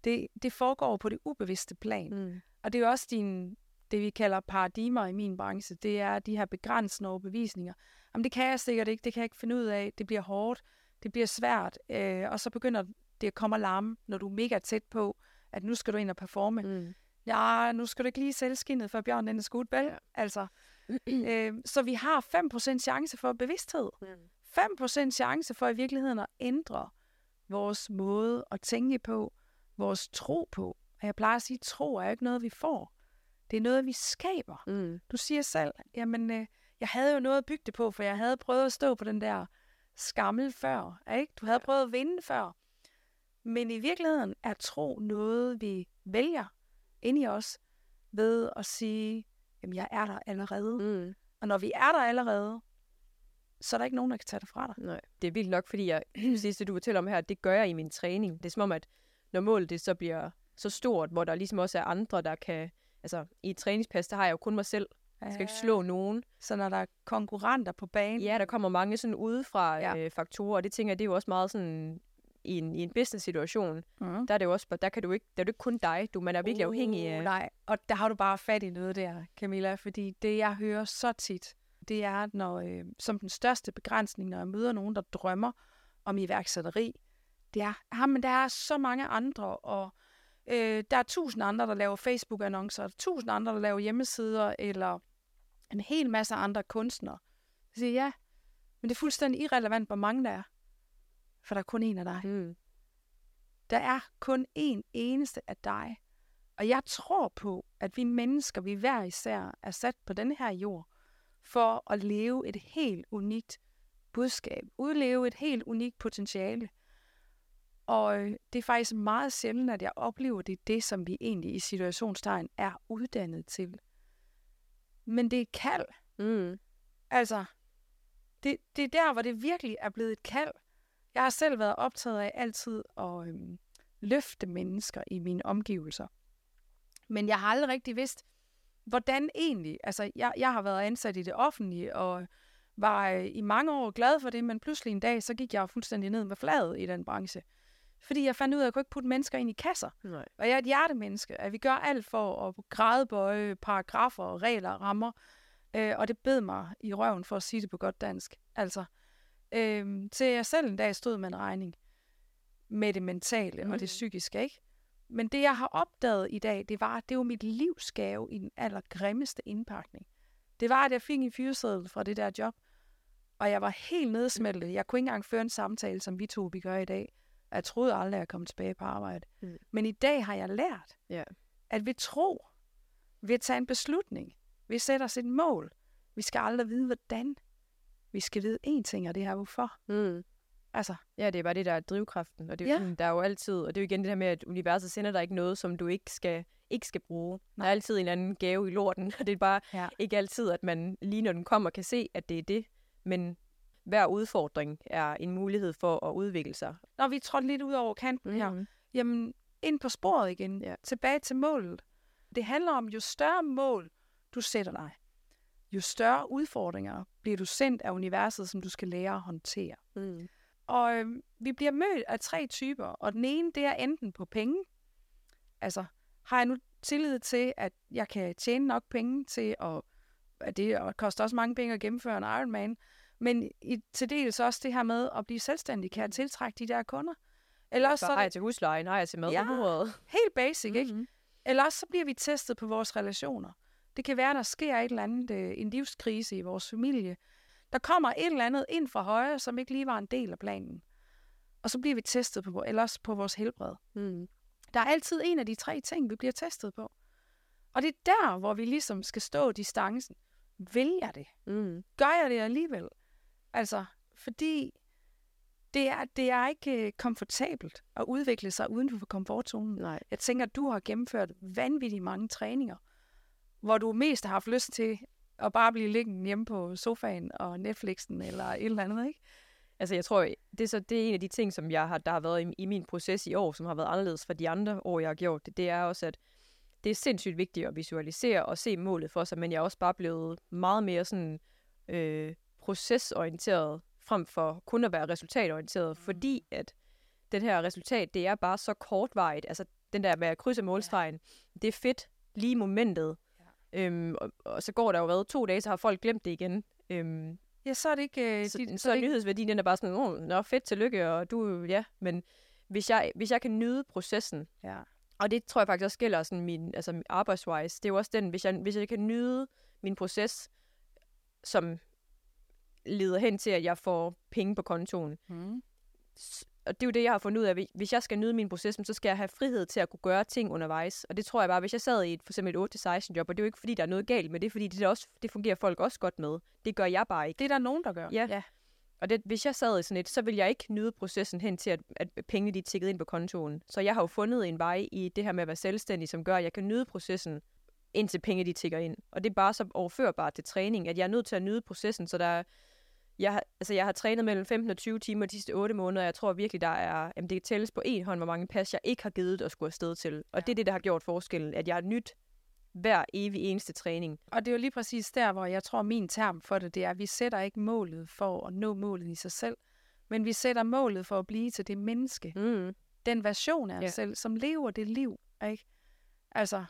det, det foregår på det ubevidste plan. mm. Og det er jo også din, det, vi kalder paradigmer i min branche. Det er de her begrænsende overbevisninger. Jamen, det kan jeg sikkert ikke. Det kan jeg ikke finde ud af. Det bliver hårdt. Det bliver svært. Øh, og så begynder det at komme alarm, når du er mega tæt på, at nu skal du ind og performe. Mm. Ja, nu skal du ikke lige sælge skinnet, for bjørnen den er skudt, vel? Ja. Altså, øh, så vi har 5% chance for bevidsthed. Mm. 5% chance for i virkeligheden at ændre vores måde at tænke på, vores tro på. Og jeg plejer at sige, at tro er jo ikke noget, vi får. Det er noget, vi skaber. Mm. Du siger selv, jamen, øh, jeg havde jo noget at bygge det på, for jeg havde prøvet at stå på den der skammel før. Ikke? Du havde prøvet at vinde før. Men i virkeligheden er tro noget, vi vælger ind i os ved at sige, jamen jeg er der allerede. Mm. Og når vi er der allerede, så er der ikke nogen, der kan tage det fra dig. Nej, det er vildt nok, fordi jeg, det du fortæller om her, det gør jeg i min træning. Det er som om, at når målet det så bliver så stort, hvor der ligesom også er andre, der kan... Altså, i et træningspas, der har jeg jo kun mig selv. Jeg skal ikke slå nogen. Så når der er konkurrenter på banen, Ja, der kommer mange sådan udefra Ja. øh, faktorer, og det tænker jeg, det er jo også meget sådan i en, i en business-situation. mm. Der er det jo også, der kan du ikke, der er det ikke kun dig. Du, man er virkelig afhængig af... Uh, nej, og der har du bare fat i noget der, Camilla, fordi det, jeg hører så tit, det er, når, øh, som den største begrænsning, når jeg møder nogen, der drømmer om iværksætteri, det er, ah, men der er så mange andre, og øh, der er tusind andre, der laver Facebook-annoncer, tusind andre, der laver hjemmesider, eller en hel masse andre kunstnere. Jeg siger, ja, men det er fuldstændig irrelevant, hvor mange der er, for der er kun en af dig. Mm. Der er kun én eneste af dig. Og jeg tror på, at vi mennesker, vi hver især, er sat på denne her jord, for at leve et helt unikt budskab. Udleve et helt unikt potentiale. Og øh, det er faktisk meget sjældent, at jeg oplever, det er det, som vi egentlig i situationstegn er uddannet til. Men det er et kald. Mm. Altså, det, det er der, hvor det virkelig er blevet et kald. Jeg har selv været optaget af altid at øhm, løfte mennesker i mine omgivelser. Men jeg har aldrig rigtig vidst, hvordan egentlig. Altså, jeg, jeg har været ansat i det offentlige, og var øh, i mange år glad for det, men pludselig en dag, så gik jeg fuldstændig ned med fladet i den branche. Fordi jeg fandt ud af, at jeg kunne ikke putte mennesker ind i kasser. Nej. Og jeg er et hjertemenneske, at vi gør alt for at grædebøje paragrafer, regler, rammer. Øh, og det bed mig i røven for at sige det på godt dansk. Altså, øh, til jeg selv en dag stod med en regning med det mentale mm. og det psykiske, ikke? Men det, jeg har opdaget i dag, det var, at det var mit livsgave i den allergrimmeste indpakning. Det var, at jeg fik en fyreseddel fra det der job, og jeg var helt nedsmeltet. Jeg kunne ikke engang føre en samtale, som vi to vi gør i dag. Jeg troede aldrig, at jeg kom tilbage på arbejde. Mm. Men i dag har jeg lært, Ja. at ved tro, ved at tage en beslutning, ved at sætte os et mål, vi skal aldrig vide, hvordan. Vi skal vide én ting, og det er hvorfor. Mm. Altså, Ja, det er bare det, der er drivkraften. Og det er, jo Ja. sådan, der er jo altid, og det er jo igen det her med, at universet sender dig ikke noget, som du ikke skal, ikke skal bruge. Der Nej. er altid en eller anden gave i lorten, og det er bare Ja. ikke altid, at man lige når den kommer, kan se, at det er det. Men hver udfordring er en mulighed for at udvikle sig. når vi trådte lidt ud over kanten her, Mhm. jamen ind på sporet igen, Ja. tilbage til målet. Det handler om, jo større mål du sætter dig, jo større udfordringer bliver du sendt af universet, som du skal lære at håndtere. Mm. Og øh, vi bliver mødt af tre typer, og den ene, det er enten på penge. Altså, har jeg nu tillid til, at jeg kan tjene nok penge til at, at det og koster også mange penge at gennemføre en Ironman, men i, til dels også det her med at blive selvstændig, kan jeg tiltrække de der kunder? Eller også Så har jeg til huslejen, har jeg til mad Ja. helt basic, ikke? Mhm. Eller også så bliver vi testet på vores relationer. Det kan være, der sker et eller andet, øh, en livskrise i vores familie. Der kommer et eller andet ind fra højre, som ikke lige var en del af planen. Og så bliver vi testet på, eller også på vores helbred. Mm. Der er altid en af de tre ting, vi bliver testet på. Og det er der, hvor vi ligesom skal stå distancen. Vil jeg det? Mm. Gør jeg det alligevel? Altså, fordi det er, det er ikke øh, komfortabelt at udvikle sig uden for komfortzonen. Nej. Jeg tænker, at du har gennemført vanvittigt mange træninger, hvor du mest har haft lyst til at bare blive liggende hjemme på sofaen og Netflixen eller et eller andet, ikke? Altså, jeg tror, det er, så, det er en af de ting, som jeg har, der har været i, i min proces i år, som har været anderledes fra de andre år, jeg har gjort det. Det er også, at det er sindssygt vigtigt at visualisere og se målet for sig, men jeg er også bare blevet meget mere sådan øh, procesorienteret, frem for kun at være resultatorienteret, mm. fordi at det her resultat, det er bare så kortvarigt. Altså, den der med at krydse målstregen, ja. det er fedt lige i momentet. Ja. Øhm, og, og, så går der jo været to dage, så har folk glemt det igen. Øhm, Ja, så er det ikke... Øh, så, dit, så, så er nyhedsværdien, den er bare sådan, oh, nå, fedt, tillykke, og du, ja, men hvis jeg, hvis jeg kan nyde processen, ja. og det tror jeg faktisk også gælder sådan min, altså arbejdswise, det er jo også den, hvis jeg, hvis jeg kan nyde min proces, som leder hen til, at jeg får penge på kontoen, mm og det er jo det, jeg har fundet ud af. Hvis jeg skal nyde min proces, så skal jeg have frihed til at kunne gøre ting undervejs. Og det tror jeg bare, hvis jeg sad i et, for eksempel et 8-16 job, og det er jo ikke, fordi der er noget galt med det, fordi det, også, det fungerer folk også godt med. Det gør jeg bare ikke. Det er der nogen, der gør. Ja. ja. Og det, hvis jeg sad i sådan et, så vil jeg ikke nyde processen hen til, at, at pengene de tikkede ind på kontoen. Så jeg har jo fundet en vej i det her med at være selvstændig, som gør, at jeg kan nyde processen, indtil penge de tigger ind. Og det er bare så overførbart til træning, at jeg er nødt til at nyde processen, så der jeg, har, altså jeg har trænet mellem 15 og 20 timer de sidste 8 måneder, og jeg tror virkelig, der er, jamen det kan tælles på en hånd, hvor mange pas, jeg ikke har givet at skulle afsted til. Og ja. det er det, der har gjort forskellen, at jeg har nyt hver evig eneste træning. Og det er jo lige præcis der, hvor jeg tror, min term for det, det er, at vi sætter ikke målet for at nå målet i sig selv, men vi sætter målet for at blive til det menneske. Mm. Den version af os ja. selv, som lever det liv, ikke? Altså,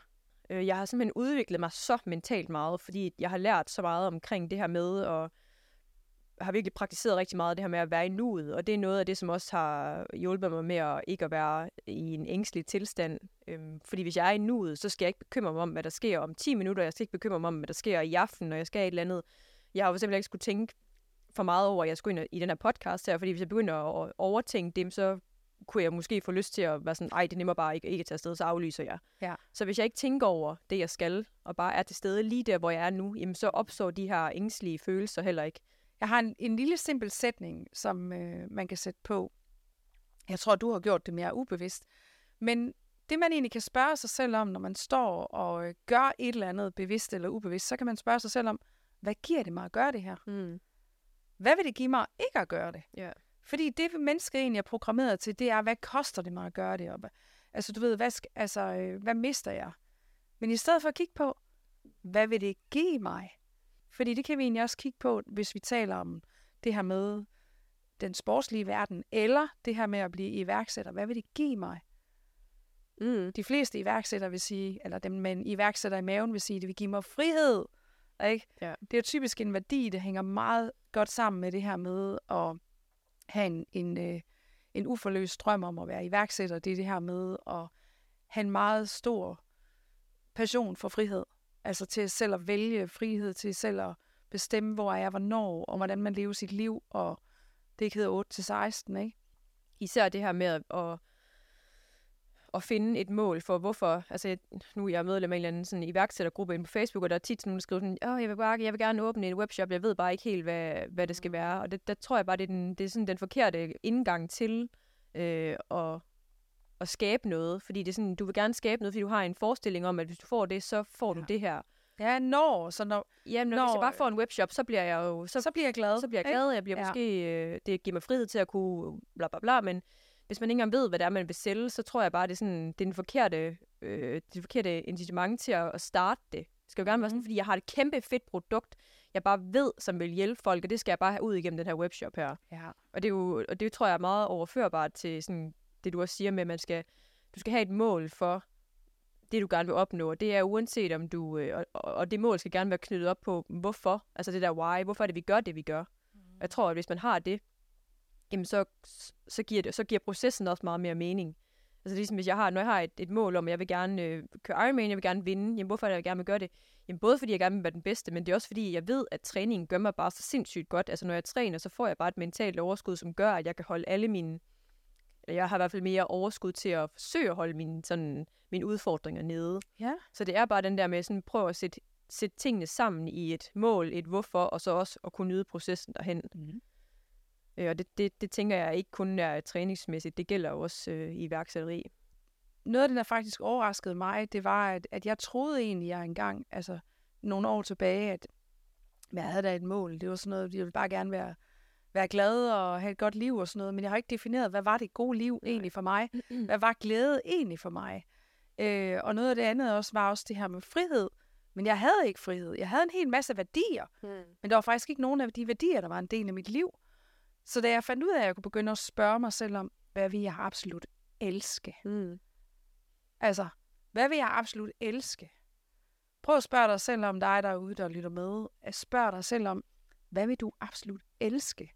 øh, jeg har simpelthen udviklet mig så mentalt meget, fordi jeg har lært så meget omkring det her med at har virkelig praktiseret rigtig meget det her med at være i nuet, og det er noget af det, som også har hjulpet mig med at ikke at være i en ængstelig tilstand. Øhm, fordi hvis jeg er i nuet, så skal jeg ikke bekymre mig om, hvad der sker om 10 minutter, jeg skal ikke bekymre mig om, hvad der sker i aften, når jeg skal et eller andet. Jeg har jo simpelthen ikke skulle tænke for meget over, at jeg skulle ind i den her podcast her, fordi hvis jeg begynder at overtænke dem, så kunne jeg måske få lyst til at være sådan, ej, det er nemmere bare ikke, ikke at tage afsted, så aflyser jeg. Ja. Så hvis jeg ikke tænker over det, jeg skal, og bare er til stede lige der, hvor jeg er nu, jamen så opstår de her ængstlige følelser heller ikke. Jeg har en, en lille simpel sætning, som øh, man kan sætte på. Jeg tror, du har gjort det mere ubevidst. Men det, man egentlig kan spørge sig selv om, når man står og øh, gør et eller andet bevidst eller ubevidst, så kan man spørge sig selv om, hvad giver det mig at gøre det her? Mm. Hvad vil det give mig ikke at gøre det? Yeah. Fordi det, mennesket egentlig er programmeret til, det er, hvad koster det mig at gøre det? Og, altså, du ved, hvad, altså, øh, hvad mister jeg? Men i stedet for at kigge på, hvad vil det give mig? Fordi det kan vi egentlig også kigge på, hvis vi taler om det her med den sportslige verden, eller det her med at blive iværksætter. Hvad vil det give mig? Mm. De fleste iværksætter vil sige, eller dem med en iværksætter i maven vil sige, det vil give mig frihed. Ikke? Ja. Det er typisk en værdi, det hænger meget godt sammen med det her med at have en, en, øh, en uforløst drøm om at være iværksætter. Det er det her med at have en meget stor passion for frihed. Altså til selv at vælge frihed, til selv at bestemme, hvor er jeg, hvornår, og hvordan man lever sit liv, og det ikke hedder 8-16, ikke? Især det her med at, at, at finde et mål for, hvorfor, altså nu er jeg medlem af en eller anden sådan iværksættergruppe inde på Facebook, og der er tit nogen, der skriver sådan, åh, jeg vil, bare, jeg vil gerne åbne en webshop, jeg ved bare ikke helt, hvad, hvad det skal være, og det, der tror jeg bare, det er, den, det er sådan den forkerte indgang til øh, at, at skabe noget, fordi det er sådan, du vil gerne skabe noget, fordi du har en forestilling om, at hvis du får det, så får du ja. det her. Ja, når, så når... Jamen, når, når, hvis jeg bare får en webshop, så bliver jeg jo... Så, så bliver jeg glad. Så bliver jeg glad, jeg bliver ja. måske... Øh, det giver mig frihed til at kunne bla bla bla, men hvis man ikke engang ved, hvad det er, man vil sælge, så tror jeg bare, det er sådan, det er den forkerte, øh, det forkerte incitament til at, at starte det. Det skal jo gerne være sådan, mhm. fordi jeg har et kæmpe fedt produkt, jeg bare ved, som vil hjælpe folk, og det skal jeg bare have ud igennem den her webshop her. Ja. Og det, er jo, og det tror jeg er meget overførbart til sådan, det, du også siger med, at man skal, du skal have et mål for det, du gerne vil opnå. Det er uanset om du, øh, og, og det mål skal gerne være knyttet op på, hvorfor, altså det der why, hvorfor er det, vi gør det, vi gør. Mm. Jeg tror, at hvis man har det, jamen så, så, giver det, så giver processen også meget mere mening. Altså ligesom hvis jeg har, når jeg har et, et mål om, at jeg vil gerne øh, køre Ironman, jeg vil gerne vinde, jamen hvorfor er det, jeg gerne vil gøre det? Jamen både fordi jeg gerne vil være den bedste, men det er også fordi, jeg ved, at træningen gør mig bare så sindssygt godt. Altså når jeg træner, så får jeg bare et mentalt overskud, som gør, at jeg kan holde alle mine jeg har i hvert fald mere overskud til at forsøge at holde mine, sådan, mine udfordringer nede. Ja. Så det er bare den der med sådan, prøve at sætte, sætte tingene sammen i et mål, et hvorfor, og så også at kunne nyde processen derhen. Mm. Øh, og det, det, det tænker jeg ikke kun er træningsmæssigt, det gælder jo også øh, i iværksætteri. Noget af det, der faktisk overraskede mig, det var, at, at jeg troede egentlig, jeg engang, altså nogle år tilbage, at jeg havde da et mål. Det var sådan noget, jeg ville bare gerne være, være glad og have et godt liv og sådan noget, men jeg har ikke defineret, hvad var det gode liv egentlig for mig? Hvad var glæde egentlig for mig? Øh, og noget af det andet også var også det her med frihed. Men jeg havde ikke frihed. Jeg havde en hel masse værdier, mm. men der var faktisk ikke nogen af de værdier, der var en del af mit liv. Så da jeg fandt ud af, at jeg kunne begynde at spørge mig selv om, hvad vil jeg absolut elske? Mm. Altså, hvad vil jeg absolut elske? Prøv at spørge dig selv om dig derude, der lytter med. At spørge dig selv om, hvad vil du absolut elske?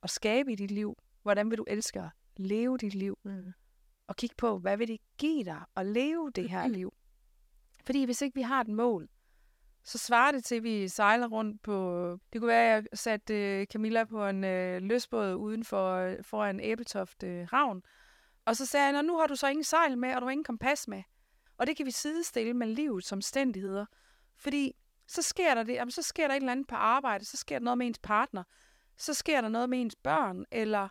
Og skabe i dit liv? Hvordan vil du elske at leve dit liv? Mm. Og kigge på, hvad vil det give dig at leve det her liv? Fordi hvis ikke vi har et mål, så svarer det til, at vi sejler rundt på... Det kunne være, at jeg satte Camilla på en øh, løsbåd uden for, foran Æbletoft øh, Havn. Og så sagde jeg, nu har du så ingen sejl med, og du har ingen kompas med. Og det kan vi sidestille med livets omstændigheder. Fordi så sker der det, jamen, så sker der et eller andet på arbejde, så sker der noget med ens partner, så sker der noget med ens børn, eller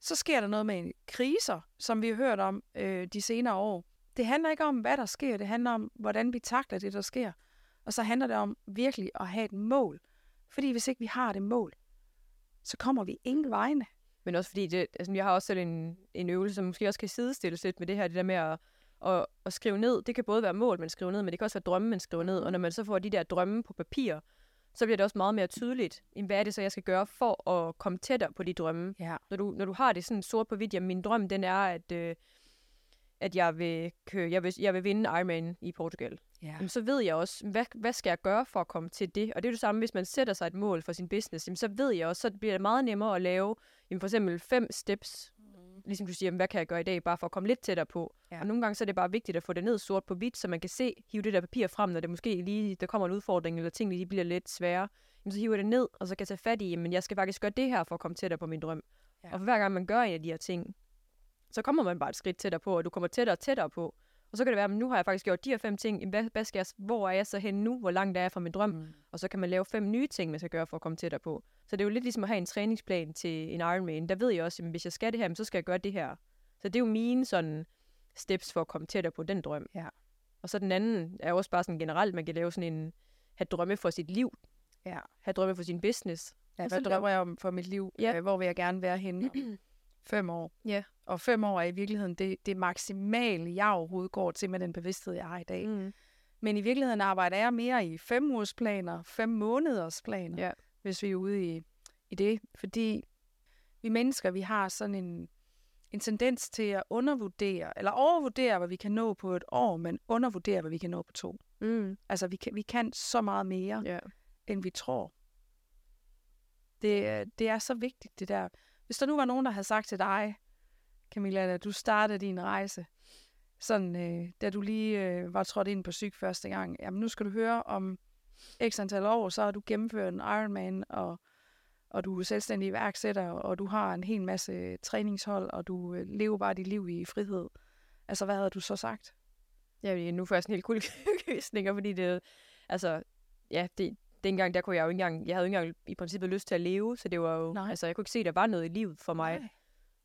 så sker der noget med en kriser, som vi har hørt om øh, de senere år. Det handler ikke om, hvad der sker, det handler om, hvordan vi takler det, der sker. Og så handler det om virkelig at have et mål. Fordi hvis ikke vi har det mål, så kommer vi ingen vegne. Men også fordi, det, altså, jeg har også selv en, en øvelse, som måske også kan sidestilles lidt med det her, det der med at, at, at skrive ned. Det kan både være mål, man skriver ned, men det kan også være drømme, man skriver ned. Og når man så får de der drømme på papir, så bliver det også meget mere tydeligt, hvad er det så, jeg skal gøre for at komme tættere på de drømme. Ja. Når, du, når du har det sådan sort på hvidt, jamen min drøm, den er, at, øh, at jeg vil, køre, jeg, vil, jeg vil vinde Ironman i Portugal. Ja. Jamen, så ved jeg også, hvad, hvad skal jeg gøre for at komme til det? Og det er det samme, hvis man sætter sig et mål for sin business, jamen, så ved jeg også, så bliver det meget nemmere at lave jamen, for eksempel fem steps. Ligesom du siger, hvad kan jeg gøre i dag, bare for at komme lidt tættere på. Ja. Og nogle gange så er det bare vigtigt at få det ned sort på hvidt, så man kan se, hive det der papir frem, når det måske lige, der kommer en udfordring, eller tingene lige bliver lidt svære. Jamen, så hiver jeg det ned, og så kan jeg tage fat i, men jeg skal faktisk gøre det her for at komme tættere på min drøm. Ja. Og for hver gang man gør en af de her ting, så kommer man bare et skridt tættere på, og du kommer tættere og tættere på. Og så kan det være, at nu har jeg faktisk gjort de her fem ting. Hvad, hvad skal jeg, hvor er jeg så henne nu? Hvor langt er jeg fra min drøm? Mm. Og så kan man lave fem nye ting, man skal gøre for at komme tættere på. Så det er jo lidt ligesom at have en træningsplan til en Ironman. Der ved jeg også, at hvis jeg skal det her, så skal jeg gøre det her. Så det er jo mine sådan steps for at komme tættere på den drøm. Ja. Og så den anden er også bare sådan generelt, man kan lave sådan en, have drømme for sit liv, Ja. have drømme for sin business. Ja, hvad drømmer jeg om for mit liv? Ja. Øh, hvor vil jeg gerne være henne? fem år. Ja. Og fem år er i virkeligheden det, det maksimale, jeg overhovedet går til med den bevidsthed, jeg har i dag. Mm. Men i virkeligheden arbejder jeg mere i fem ugers planer, fem måneders planer, Ja. hvis vi er ude i, i det. Fordi vi mennesker, vi har sådan en, en tendens til at undervurdere, eller overvurdere, hvad vi kan nå på et år, men undervurdere, hvad vi kan nå på to. Mm. Altså, vi kan, vi kan så meget mere, Ja. end vi tror. Det, er- det er så vigtigt, det der. Hvis der nu var nogen, der havde sagt til dig, Camilla, da du startede din rejse, sådan, øh, da du lige øh, var trådt ind på syg første gang, jamen nu skal du høre om x antal år, så har du gennemført en Ironman, og, og du er selvstændig iværksætter, og du har en hel masse træningshold, og du øh, lever bare dit liv i frihed. Altså, hvad havde du så sagt? Ja, nu får jeg sådan helt kuldegysninger, fordi det, altså, ja, det, dengang, der kunne jeg jo ikke engang, jeg havde ikke engang i princippet lyst til at leve, så det var jo, Nej. altså, jeg kunne ikke se, at der var noget i livet for mig. Nej.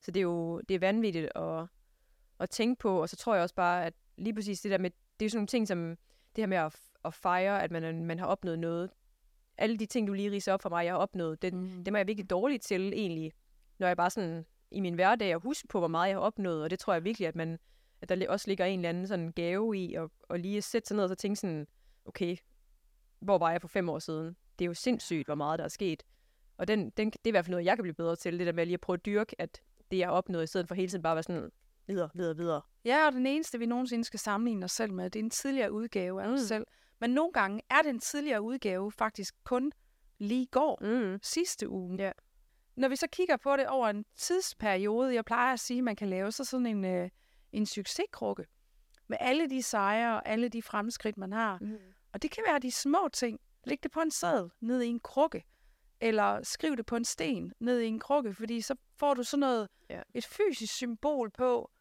Så det er jo, det er vanvittigt at, at tænke på, og så tror jeg også bare, at lige præcis det der med, det er sådan nogle ting, som det her med at, at fejre, at man, man har opnået noget. Alle de ting, du lige riser op for mig, jeg har opnået, den, Mm. dem er jeg virkelig dårlig til egentlig, når jeg bare sådan i min hverdag at huske på, hvor meget jeg har opnået, og det tror jeg virkelig, at man at der også ligger en eller anden sådan gave i, og, og lige at sætte sig ned og så tænke sådan, okay, hvor var jeg for fem år siden? Det er jo sindssygt, hvor meget der er sket. Og den, den, det er i hvert fald noget, jeg kan blive bedre til, det der med lige at prøve at dyrke, at det jeg har opnået, i stedet for hele tiden bare at være sådan, videre, videre, videre. Ja, og den eneste, vi nogensinde skal sammenligne os selv med, det er en tidligere udgave af os Mm. selv. Men nogle gange er den tidligere udgave faktisk kun lige går, Mm. sidste uge. Ja. Når vi så kigger på det over en tidsperiode, jeg plejer at sige, at man kan lave så sådan en, øh, en succeskrukke med alle de sejre og alle de fremskridt, man har. Mm. Og det kan være de små ting. Læg det på en seddel ned i en krukke, eller skriv det på en sten ned i en krukke, fordi så får du sådan noget, Ja. et fysisk symbol på,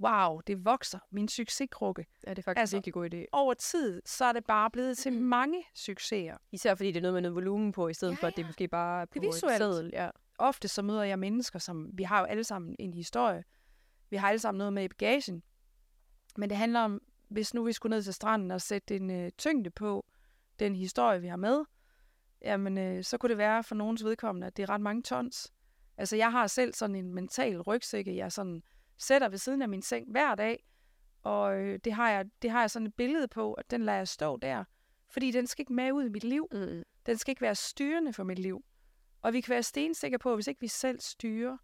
wow, det vokser, min succeskrukke. Ja, det er faktisk Altså- en virkelig god idé. Over tid, så er det bare blevet til mange succeser. Især fordi det er noget med noget volumen på, i stedet Ja, for, at det ja. måske bare er på Det er et visuelt. seddel. Ja. ofte så møder jeg mennesker, som vi har jo alle sammen en historie. Vi har alle sammen noget med i bagagen. Men det handler om, hvis nu vi skulle ned til stranden og sætte en øh, tyngde på den historie, vi har med, jamen øh, så kunne det være for nogens vedkommende, at det er ret mange tons. Altså jeg har selv sådan en mental rygsække, jeg sådan sætter ved siden af min seng hver dag, og øh, det, har jeg, det har jeg sådan et billede på, at den lader jeg stå der, fordi den skal ikke med ud i mit liv. Mm. Den skal ikke være styrende for mit liv. Og vi kan være stensikre på, at hvis ikke vi selv styrer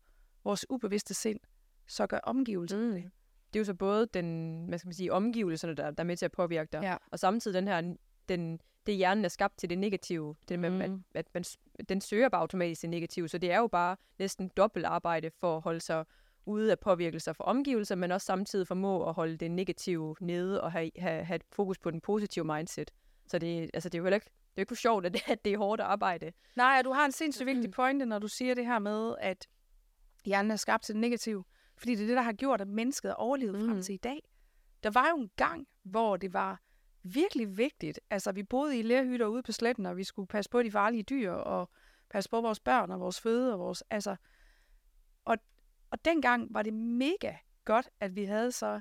vores ubevidste sind, så gør omgivelserne Mm. det. Det er jo så både den, hvad skal man sige, omgivelserne, der, der er med til at påvirke dig, Ja. og samtidig den her, den, det hjernen er skabt til det negative. Det med, mm. at, Mm. at man, den søger bare automatisk det negative, så det er jo bare næsten dobbelt arbejde for at holde sig ude af påvirkelser fra omgivelser, men også samtidig formå at holde det negative nede og have, have, have fokus på den positive mindset. Så det, altså, det er jo heller ikke, det er ikke for sjovt, at det, at det er hårdt arbejde. Nej, og du har en sindssygt vigtig pointe, når du siger det her med, at hjernen er skabt til det negative. Fordi det er det, der har gjort, at mennesket er overlevet mm. frem til i dag. Der var jo en gang, hvor det var virkelig vigtigt. Altså, vi boede i lærhytter ude på sletten, og vi skulle passe på de farlige dyr, og passe på vores børn og vores føde, og vores... Altså, og, og dengang var det mega godt, at vi havde så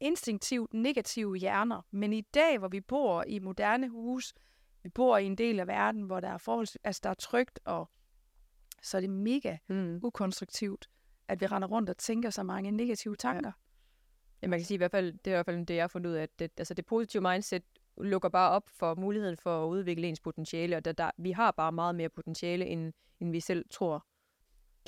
instinktivt negative hjerner. Men i dag, hvor vi bor i moderne hus, vi bor i en del af verden, hvor der er forholds, altså der er trygt, og så er det mega Mm. ukonstruktivt, at vi render rundt og tænker så mange negative tanker. Ja, man kan sige i hvert fald, det er i hvert fald det, jeg har fundet ud af, at det, altså det positive mindset lukker bare op for muligheden for at udvikle ens potentiale, og der, der, vi har bare meget mere potentiale, end, end vi selv tror.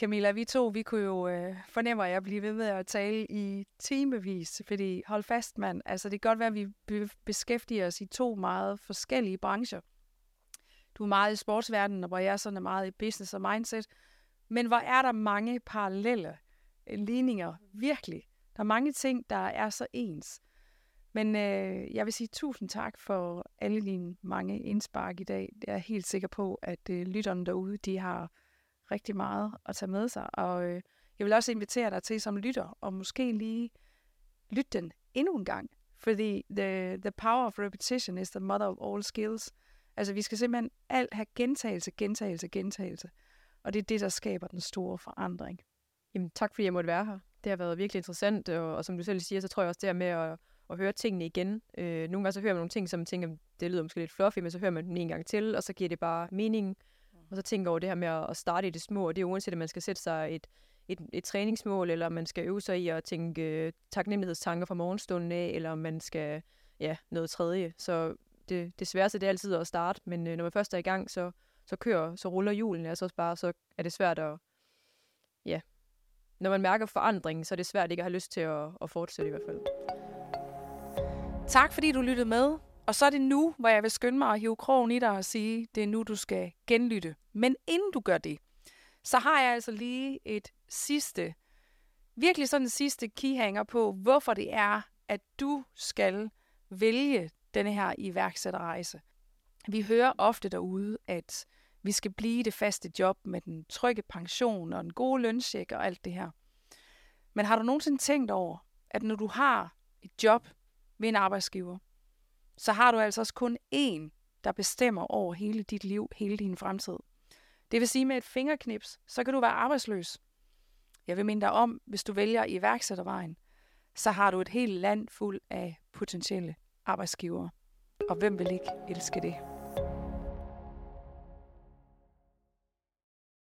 Camilla, vi to, vi kunne jo øh, fornemme, at jeg bliver ved med at tale i timevis, fordi hold fast, mand. Altså, det kan godt være, at vi be- beskæftiger os i to meget forskellige brancher. Du er meget i sportsverdenen, og hvor jeg sådan er meget i business og mindset. Men hvor er der mange parallelle øh, ligninger, virkelig. Der er mange ting, der er så ens. Men øh, jeg vil sige tusind tak for alle dine mange indspark i dag. Jeg er helt sikker på, at øh, lytterne derude, de har rigtig meget at tage med sig. Og øh, jeg vil også invitere dig til som lytter, og måske lige lytte den endnu en gang. Fordi the, the power of repetition is the mother of all skills. Altså vi skal simpelthen alt have gentagelse, gentagelse, gentagelse. Og det er det, der skaber den store forandring. Jamen, tak fordi jeg måtte være her. Det har været virkelig interessant, og, og som du selv siger, så tror jeg også det her med at, at høre tingene igen. Øh, nogle gange så hører man nogle ting, som man tænker, det lyder måske lidt fluffy, men så hører man den en gang til, og så giver det bare mening. Og så tænker over det her med at, starte i det små, og det er uanset, at man skal sætte sig et, et, et træningsmål, eller man skal øve sig i at tænke øh, taknemmelighedstanker fra morgenstunden af, eller man skal, ja, noget tredje. Så det, det sværeste det er altid at starte, men øh, når man først er i gang, så, så kører, så ruller hjulene, altså også bare, så er det svært at, ja, når man mærker forandringen, så er det svært ikke at have lyst til at, at fortsætte i hvert fald. Tak fordi du lyttede med. Og så er det nu, hvor jeg vil skynde mig at hive krogen i dig og sige, det er nu, du skal genlytte. Men inden du gør det, så har jeg altså lige et sidste, virkelig sådan en sidste keyhanger på, hvorfor det er, at du skal vælge denne her iværksætterrejse. Vi hører ofte derude, at vi skal blive i det faste job med den trygge pension og den gode lønsjek og alt det her. Men har du nogensinde tænkt over, at når du har et job ved en arbejdsgiver, så har du altså også kun én, der bestemmer over hele dit liv, hele din fremtid. Det vil sige, med et fingerknips, så kan du være arbejdsløs. Jeg vil minde dig om, hvis du vælger iværksættervejen, så har du et helt land fuld af potentielle arbejdsgivere. Og hvem vil ikke elske det?